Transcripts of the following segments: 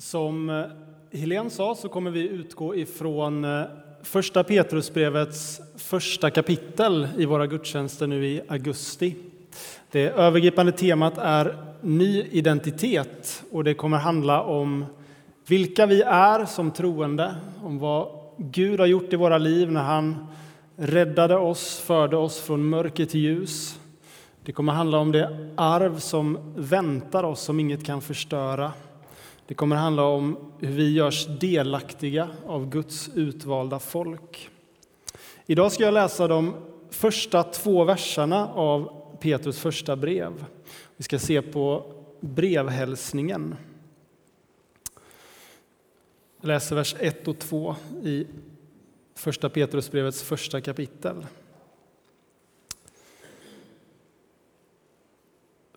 Som eh, Helene sa så kommer vi utgå ifrån eh, första Petrusbrevets första kapitel i våra gudstjänster nu i augusti. Det övergripande temat är ny identitet och det kommer handla om vilka vi är som troende, om vad Gud har gjort i våra liv när han räddade oss, förde oss från mörker till ljus. Det kommer handla om det arv som väntar oss, som inget kan förstöra. Det kommer handla om hur vi görs delaktiga av Guds utvalda folk. Idag ska jag läsa de första två verserna av Petrus första brev. Vi ska se på brevhälsningen. Jag läser vers 1 och 2 i första Petrusbrevets första kapitel.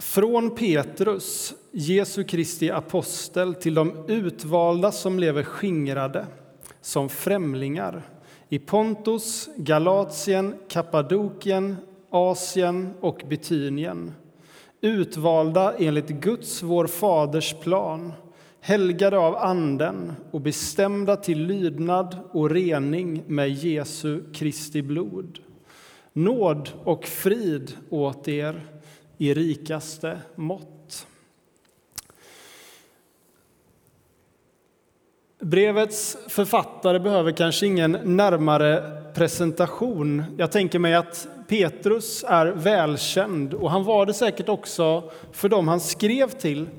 Från Petrus, Jesu Kristi apostel, till de utvalda som lever skingrade som främlingar i Pontus, Galatien, Kappadokien, Asien och Bitynien Utvalda enligt Guds, vår faders plan, helgade av Anden och bestämda till lydnad och rening med Jesu Kristi blod. Nåd och frid åt er i rikaste mått. Brevets författare behöver kanske ingen närmare presentation. Jag tänker mig att Petrus är välkänd och han var det säkert också för dem han skrev till,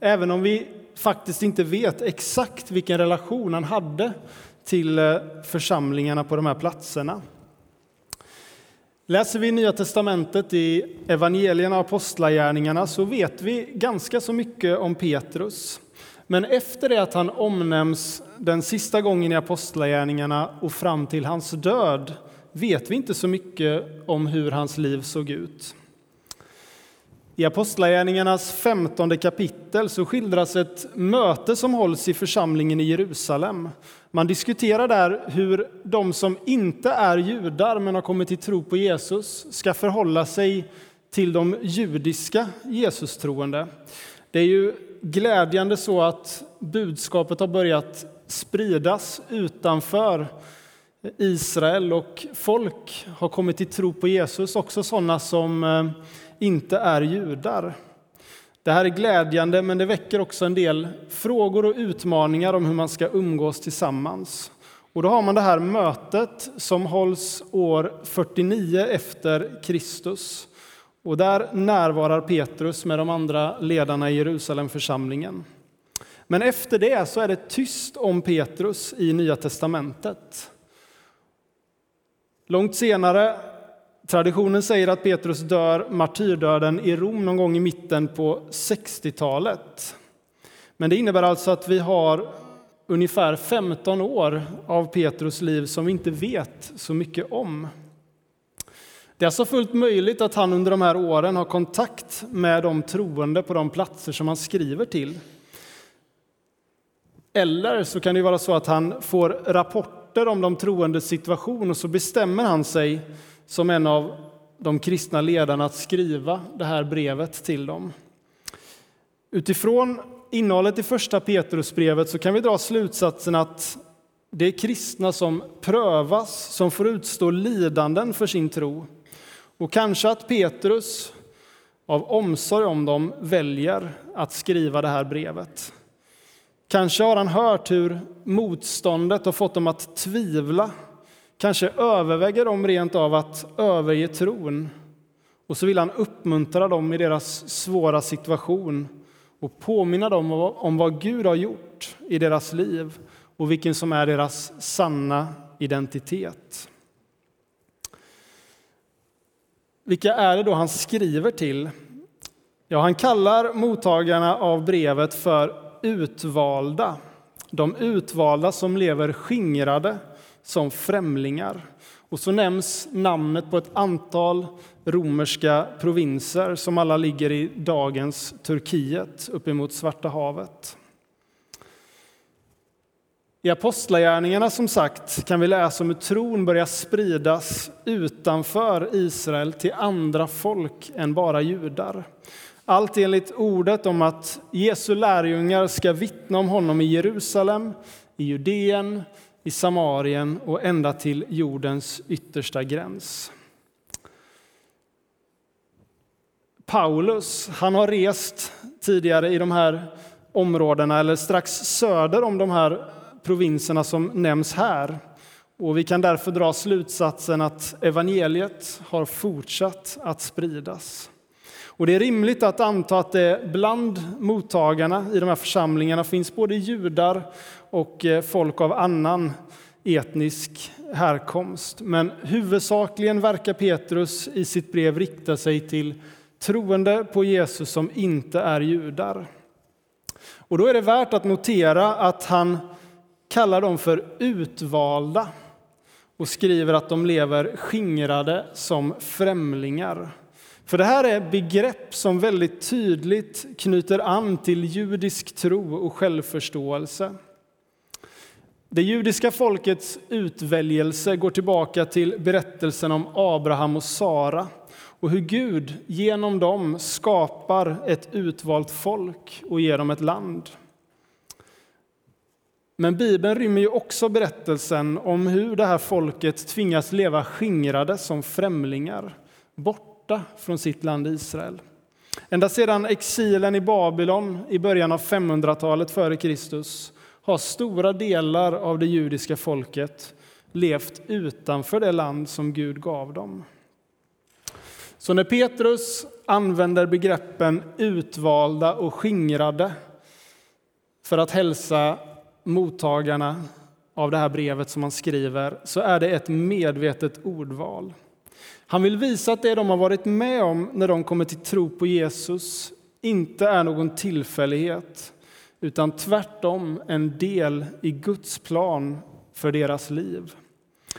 även om vi faktiskt inte vet exakt vilken relation han hade till eh, församlingarna på de här platserna. Läser vi Nya testamentet i evangelierna och apostlagärningarna så vet vi ganska så mycket om Petrus. Men efter det att han omnämns den sista gången i apostlagärningarna och fram till hans död vet vi inte så mycket om hur hans liv såg ut. I Apostlagärningarnas femtonde kapitel så skildras ett möte som hålls i församlingen i Jerusalem. Man diskuterar där hur de som inte är judar men har kommit till tro på Jesus ska förhålla sig till de judiska Jesus-troende. Det är ju glädjande så att budskapet har börjat spridas utanför Israel och folk har kommit till tro på Jesus, också sådana som eh, inte är judar. Det här är glädjande, men det väcker också en del frågor och utmaningar om hur man ska umgås tillsammans. Och då har man det här mötet som hålls år 49 efter Kristus. Och där närvarar Petrus med de andra ledarna i Jerusalemförsamlingen. Men efter det så är det tyst om Petrus i Nya testamentet. Långt senare, traditionen säger att Petrus dör martyrdöden i Rom någon gång i mitten på 60-talet. Men det innebär alltså att vi har ungefär 15 år av Petrus liv som vi inte vet så mycket om. Det är alltså fullt möjligt att han under de här åren har kontakt med de troende på de platser som han skriver till. Eller så kan det vara så att han får rapporter om de troendes situation och så bestämmer han sig som en av de kristna ledarna att skriva det här brevet till dem. Utifrån innehållet i första Petrusbrevet så kan vi dra slutsatsen att det är kristna som prövas, som får utstå lidanden för sin tro. Och kanske att Petrus av omsorg om dem väljer att skriva det här brevet. Kanske har han hört hur motståndet har fått dem att tvivla. Kanske överväger de rent av att överge tron. Och så vill han uppmuntra dem i deras svåra situation och påminna dem om vad Gud har gjort i deras liv och vilken som är deras sanna identitet. Vilka är det då han skriver till? Ja, han kallar mottagarna av brevet för utvalda. De utvalda som lever skingrade som främlingar. Och så nämns namnet på ett antal romerska provinser som alla ligger i dagens Turkiet uppemot Svarta havet. I Apostlagärningarna som sagt kan vi läsa om hur tron börjar spridas utanför Israel till andra folk än bara judar. Allt enligt ordet om att Jesu lärjungar ska vittna om honom i Jerusalem, i Judeen, i Samarien och ända till jordens yttersta gräns. Paulus han har rest tidigare i de här områdena, eller strax söder om de här provinserna som nämns här. Och vi kan därför dra slutsatsen att evangeliet har fortsatt att spridas. Och det är rimligt att anta att det bland mottagarna i de här församlingarna finns både judar och eh, folk av annan etnisk härkomst. Men huvudsakligen verkar Petrus i sitt brev rikta sig till troende på Jesus som inte är judar. Och då är det värt att notera att han kallar dem för utvalda och skriver att de lever skingrade som främlingar. För det här är begrepp som väldigt tydligt knyter an till judisk tro och självförståelse. Det judiska folkets utväljelse går tillbaka till berättelsen om Abraham och Sara och hur Gud genom dem skapar ett utvalt folk och ger dem ett land. Men Bibeln rymmer ju också berättelsen om hur det här folket tvingas leva skingrade som främlingar, borta från sitt land Israel. Ända sedan exilen i Babylon i början av 500-talet före Kristus har stora delar av det judiska folket levt utanför det land som Gud gav dem. Så när Petrus använder begreppen utvalda och skingrade för att hälsa mottagarna av det här brevet som han skriver så är det ett medvetet ordval. Han vill visa att det de har varit med om när de kommer till tro på Jesus inte är någon tillfällighet utan tvärtom en del i Guds plan för deras liv.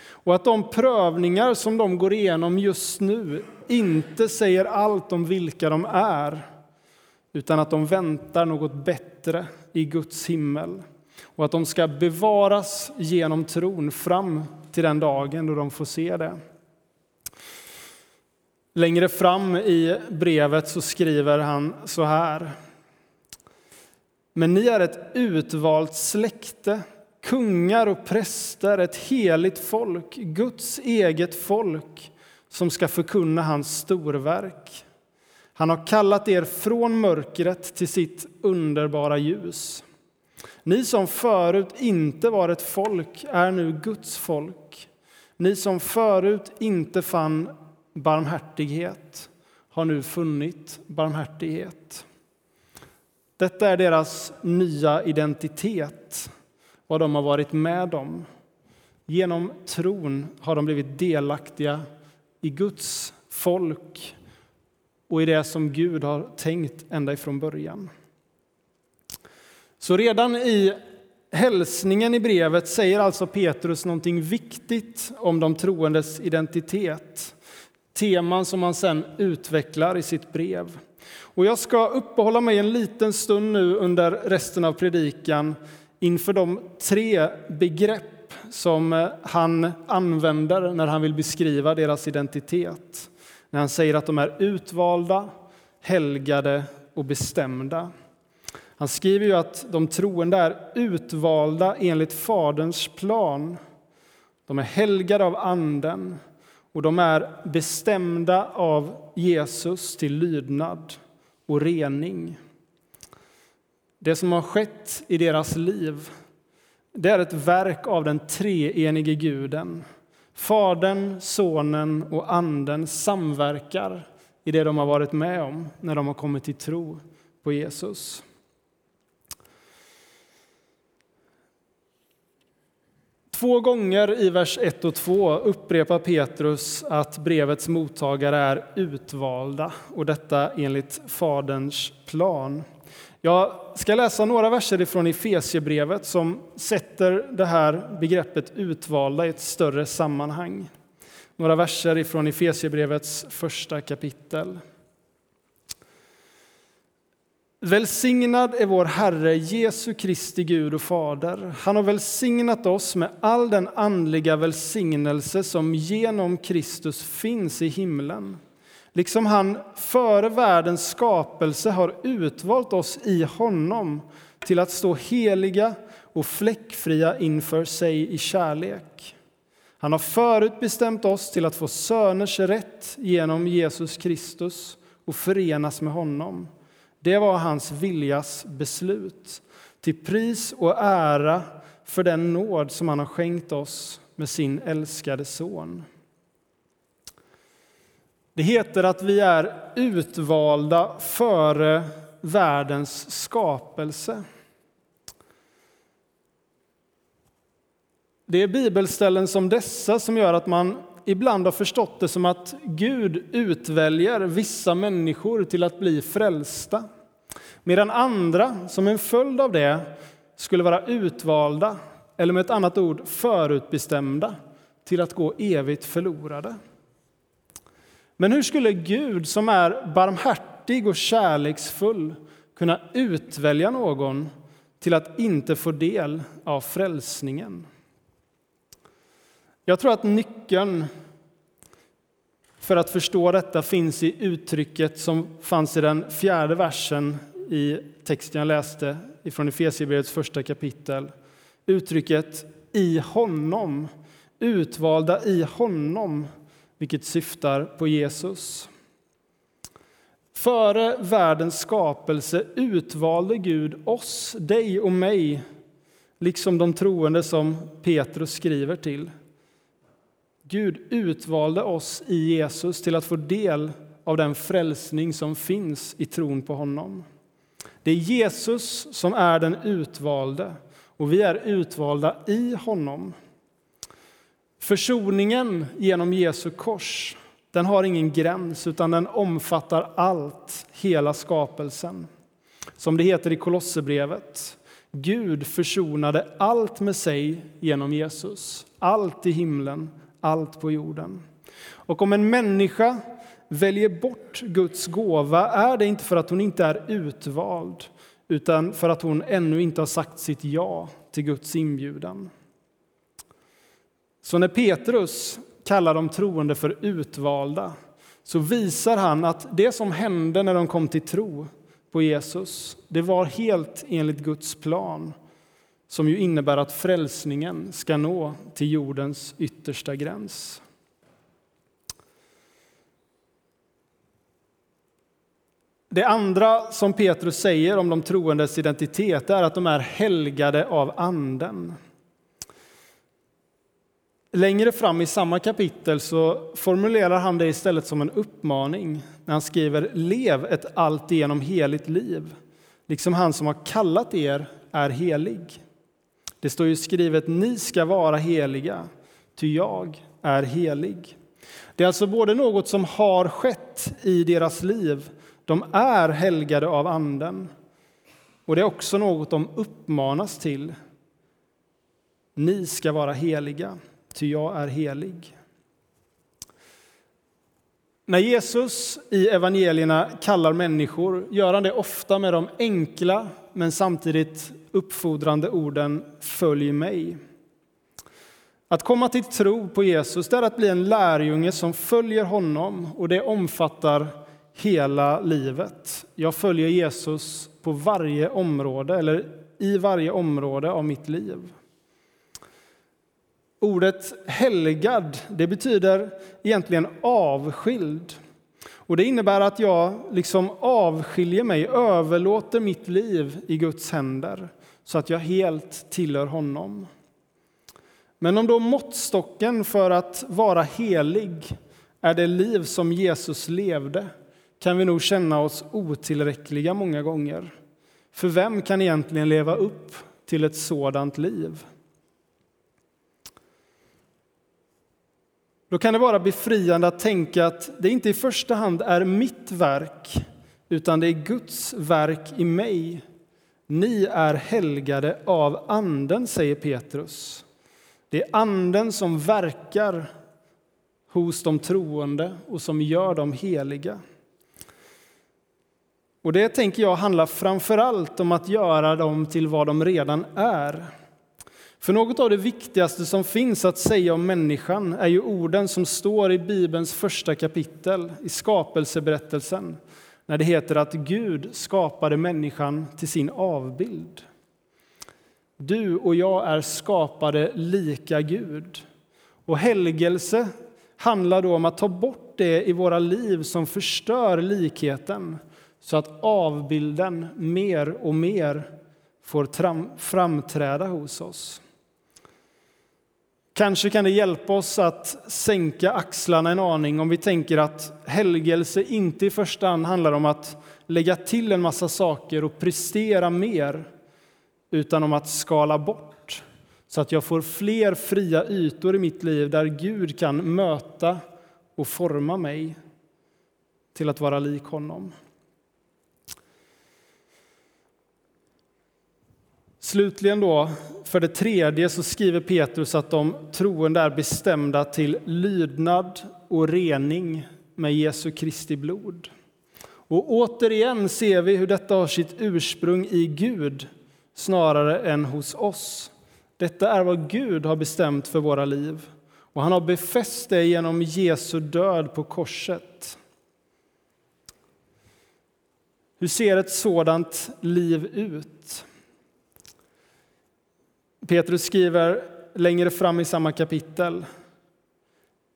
Och att de prövningar som de går igenom just nu inte säger allt om vilka de är utan att de väntar något bättre i Guds himmel och att de ska bevaras genom tron fram till den dagen då de får se det. Längre fram i brevet så skriver han så här. Men ni är ett utvalt släkte, kungar och präster, ett heligt folk, Guds eget folk som ska förkunna hans storverk. Han har kallat er från mörkret till sitt underbara ljus. Ni som förut inte var ett folk är nu Guds folk. Ni som förut inte fann barmhärtighet har nu funnit barmhärtighet. Detta är deras nya identitet, vad de har varit med om. Genom tron har de blivit delaktiga i Guds folk och i det som Gud har tänkt ända ifrån början. Så redan i hälsningen i brevet säger alltså Petrus någonting viktigt om de troendes identitet. Teman som han sen utvecklar i sitt brev. Och jag ska uppehålla mig en liten stund nu under resten av predikan inför de tre begrepp som eh, han använder när han vill beskriva deras identitet. När han säger att de är utvalda, helgade och bestämda. Han skriver ju att de troende är utvalda enligt Faderns plan. De är helgade av Anden och de är bestämda av Jesus till lydnad och rening. Det som har skett i deras liv det är ett verk av den treenige Guden. Fadern, Sonen och Anden samverkar i det de har varit med om när de har kommit till tro på Jesus. Två gånger i vers 1 och 2 upprepar Petrus att brevets mottagare är utvalda, och detta enligt Faderns plan. Jag ska läsa några verser från Efesiebrevet som sätter det här begreppet utvalda i ett större sammanhang. Några verser från Efesiebrevets första kapitel. Välsignad är vår Herre Jesu Kristi Gud och Fader. Han har välsignat oss med all den andliga välsignelse som genom Kristus finns i himlen. Liksom han före världens skapelse har utvalt oss i honom till att stå heliga och fläckfria inför sig i kärlek. Han har förutbestämt oss till att få söners rätt genom Jesus Kristus och förenas med honom. Det var hans viljas beslut, till pris och ära för den nåd som han har skänkt oss med sin älskade son. Det heter att vi är utvalda före världens skapelse. Det är bibelställen som dessa som gör att man ibland har förstått det som att Gud utväljer vissa människor till att bli frälsta medan andra, som en följd av det, skulle vara utvalda eller med ett annat ord förutbestämda till att gå evigt förlorade. Men hur skulle Gud, som är barmhärtig och kärleksfull, kunna utvälja någon till att inte få del av frälsningen? Jag tror att nyckeln för att förstå detta finns i uttrycket som fanns i den fjärde versen i texten jag läste från Efesierbrevets första kapitel. Uttrycket i honom, utvalda i honom, vilket syftar på Jesus. Före världens skapelse utvalde Gud oss, dig och mig liksom de troende som Petrus skriver till. Gud utvalde oss i Jesus till att få del av den frälsning som finns i tron på honom. Det är Jesus som är den utvalde och vi är utvalda i honom. Försoningen genom Jesu kors den har ingen gräns, utan den omfattar allt, hela skapelsen. Som det heter i Kolosserbrevet. Gud försonade allt med sig genom Jesus. Allt i himlen, allt på jorden. Och om en människa väljer bort Guds gåva är det inte för att hon inte är utvald utan för att hon ännu inte har sagt sitt ja till Guds inbjudan. Så när Petrus kallar de troende för utvalda så visar han att det som hände när de kom till tro på Jesus, det var helt enligt Guds plan som ju innebär att frälsningen ska nå till jordens yttersta gräns. Det andra som Petrus säger om de troendes identitet är att de är helgade av Anden. Längre fram i samma kapitel så formulerar han det istället som en uppmaning när han skriver Lev ett alltigenom heligt liv, liksom han som har kallat er är helig. Det står ju skrivet Ni ska vara heliga, ty jag är helig. Det är alltså både något som har skett i deras liv, de är helgade av Anden, och det är också något de uppmanas till. Ni ska vara heliga ty jag är helig. När Jesus i evangelierna kallar människor gör han det ofta med de enkla men samtidigt uppfordrande orden Följ mig. Att komma till tro på Jesus är att bli en lärjunge som följer honom och det omfattar hela livet. Jag följer Jesus på varje område, eller i varje område av mitt liv. Ordet helgad det betyder egentligen avskild. Och Det innebär att jag liksom avskiljer mig, överlåter mitt liv i Guds händer så att jag helt tillhör honom. Men om då måttstocken för att vara helig är det liv som Jesus levde kan vi nog känna oss otillräckliga många gånger. För vem kan egentligen leva upp till ett sådant liv? Då kan det vara befriande att tänka att det inte i första hand är mitt verk utan det är Guds verk i mig. Ni är helgade av Anden, säger Petrus. Det är Anden som verkar hos de troende och som gör dem heliga. Och Det tänker jag handlar framförallt om att göra dem till vad de redan är. För något av det viktigaste som finns att säga om människan är ju orden som står i Bibelns första kapitel, i skapelseberättelsen, när det heter att Gud skapade människan till sin avbild. Du och jag är skapade lika Gud. Och helgelse handlar då om att ta bort det i våra liv som förstör likheten så att avbilden mer och mer får framträda hos oss. Kanske kan det hjälpa oss att sänka axlarna en aning om vi tänker att helgelse inte i första hand handlar om att lägga till en massa saker och prestera mer utan om att skala bort så att jag får fler fria ytor i mitt liv där Gud kan möta och forma mig till att vara lik honom. Slutligen då, för det tredje, så skriver Petrus att de troende är bestämda till lydnad och rening med Jesu Kristi blod. Och återigen ser vi hur detta har sitt ursprung i Gud snarare än hos oss. Detta är vad Gud har bestämt för våra liv och han har befäst det genom Jesu död på korset. Hur ser ett sådant liv ut? Petrus skriver längre fram i samma kapitel.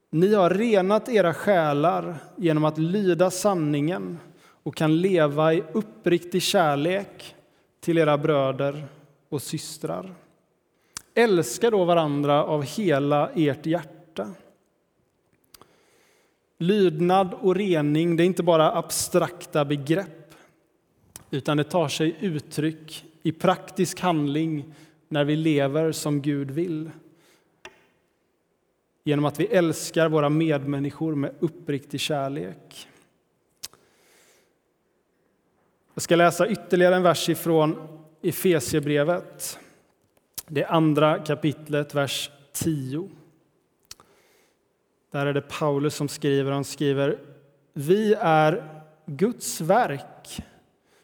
Ni har renat era själar genom att lyda sanningen och kan leva i uppriktig kärlek till era bröder och systrar. Älska då varandra av hela ert hjärta. Lydnad och rening det är inte bara abstrakta begrepp utan det tar sig uttryck i praktisk handling när vi lever som Gud vill. Genom att vi älskar våra medmänniskor med uppriktig kärlek. Jag ska läsa ytterligare en vers ifrån Efesiebrevet. Det andra kapitlet, vers 10. Där är det Paulus som skriver. Han skriver Vi är Guds verk,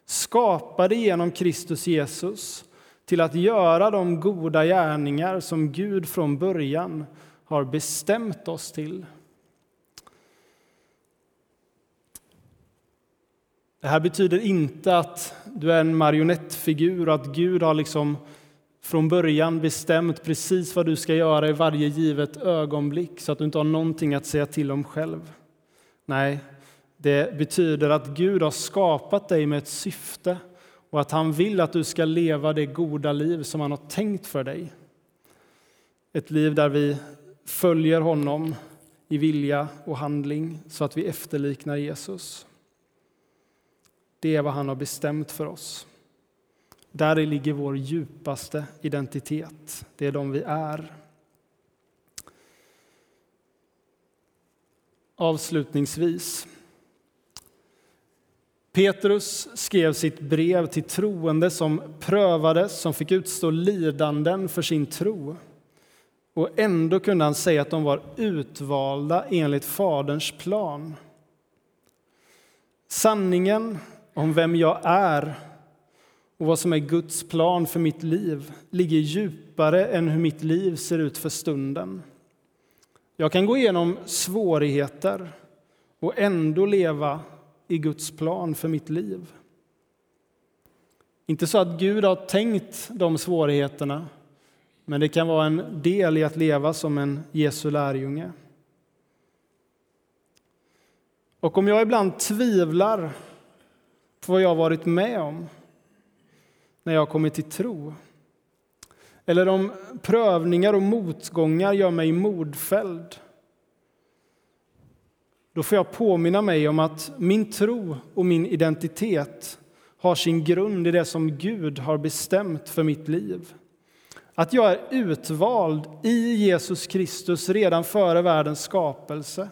skapade genom Kristus Jesus till att göra de goda gärningar som Gud från början har bestämt oss till. Det här betyder inte att du är en marionettfigur och att Gud har liksom från början bestämt precis vad du ska göra i varje givet ögonblick så att du inte har någonting att säga till om själv. Nej, det betyder att Gud har skapat dig med ett syfte och att han vill att du ska leva det goda liv som han har tänkt för dig. Ett liv där vi följer honom i vilja och handling så att vi efterliknar Jesus. Det är vad han har bestämt för oss. Där ligger vår djupaste identitet. Det är de vi är. Avslutningsvis Petrus skrev sitt brev till troende som prövades, som fick utstå lidanden för sin tro. Och ändå kunde han säga att de var utvalda enligt Faderns plan. Sanningen om vem jag är och vad som är Guds plan för mitt liv ligger djupare än hur mitt liv ser ut för stunden. Jag kan gå igenom svårigheter och ändå leva i Guds plan för mitt liv. Inte så att Gud har tänkt de svårigheterna, men det kan vara en del i att leva som en Jesu lärjunge. Och om jag ibland tvivlar på vad jag varit med om när jag kommit till tro, eller om prövningar och motgångar gör mig modfälld då får jag påminna mig om att min tro och min identitet har sin grund i det som Gud har bestämt för mitt liv. Att jag är utvald i Jesus Kristus redan före världens skapelse.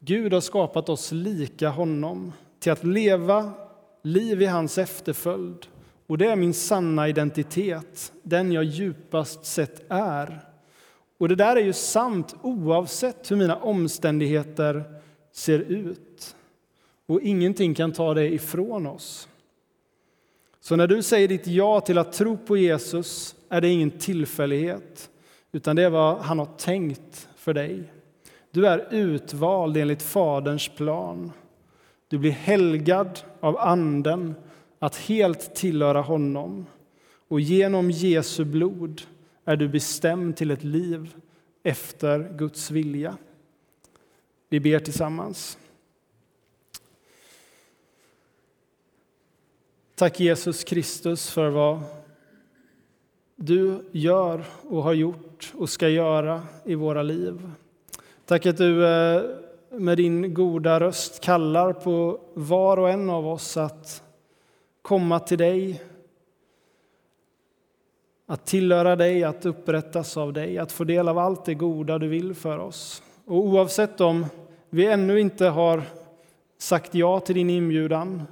Gud har skapat oss lika honom, till att leva liv i hans efterföljd. Och det är min sanna identitet, den jag djupast sett är. Och det där är ju sant oavsett hur mina omständigheter ser ut. Och ingenting kan ta det ifrån oss. Så när du säger ditt ja till att tro på Jesus är det ingen tillfällighet, utan det är vad han har tänkt för dig. Du är utvald enligt Faderns plan. Du blir helgad av Anden att helt tillhöra honom. Och genom Jesu blod är du bestämd till ett liv efter Guds vilja. Vi ber tillsammans. Tack Jesus Kristus för vad du gör och har gjort och ska göra i våra liv. Tack att du eh, med din goda röst kallar på var och en av oss att komma till dig, att tillhöra dig, att upprättas av dig, att få del av allt det goda du vill för oss. Och oavsett om vi ännu inte har sagt ja till din inbjudan,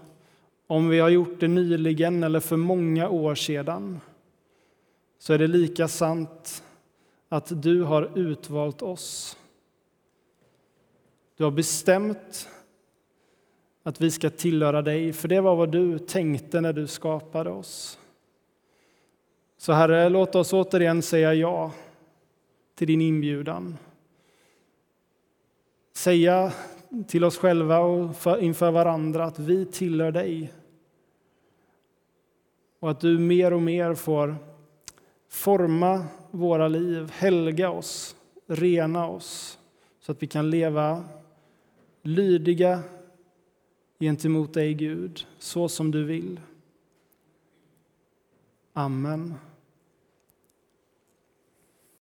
om vi har gjort det nyligen eller för många år sedan, så är det lika sant att du har utvalt oss. Du har bestämt att vi ska tillhöra dig, för det var vad du tänkte när du skapade oss. Så Herre, låt oss återigen säga ja till din inbjudan. Säga till oss själva och inför varandra att vi tillhör dig. Och att du mer och mer får forma våra liv, helga oss, rena oss så att vi kan leva lydiga gentemot dig, Gud, så som du vill. Amen.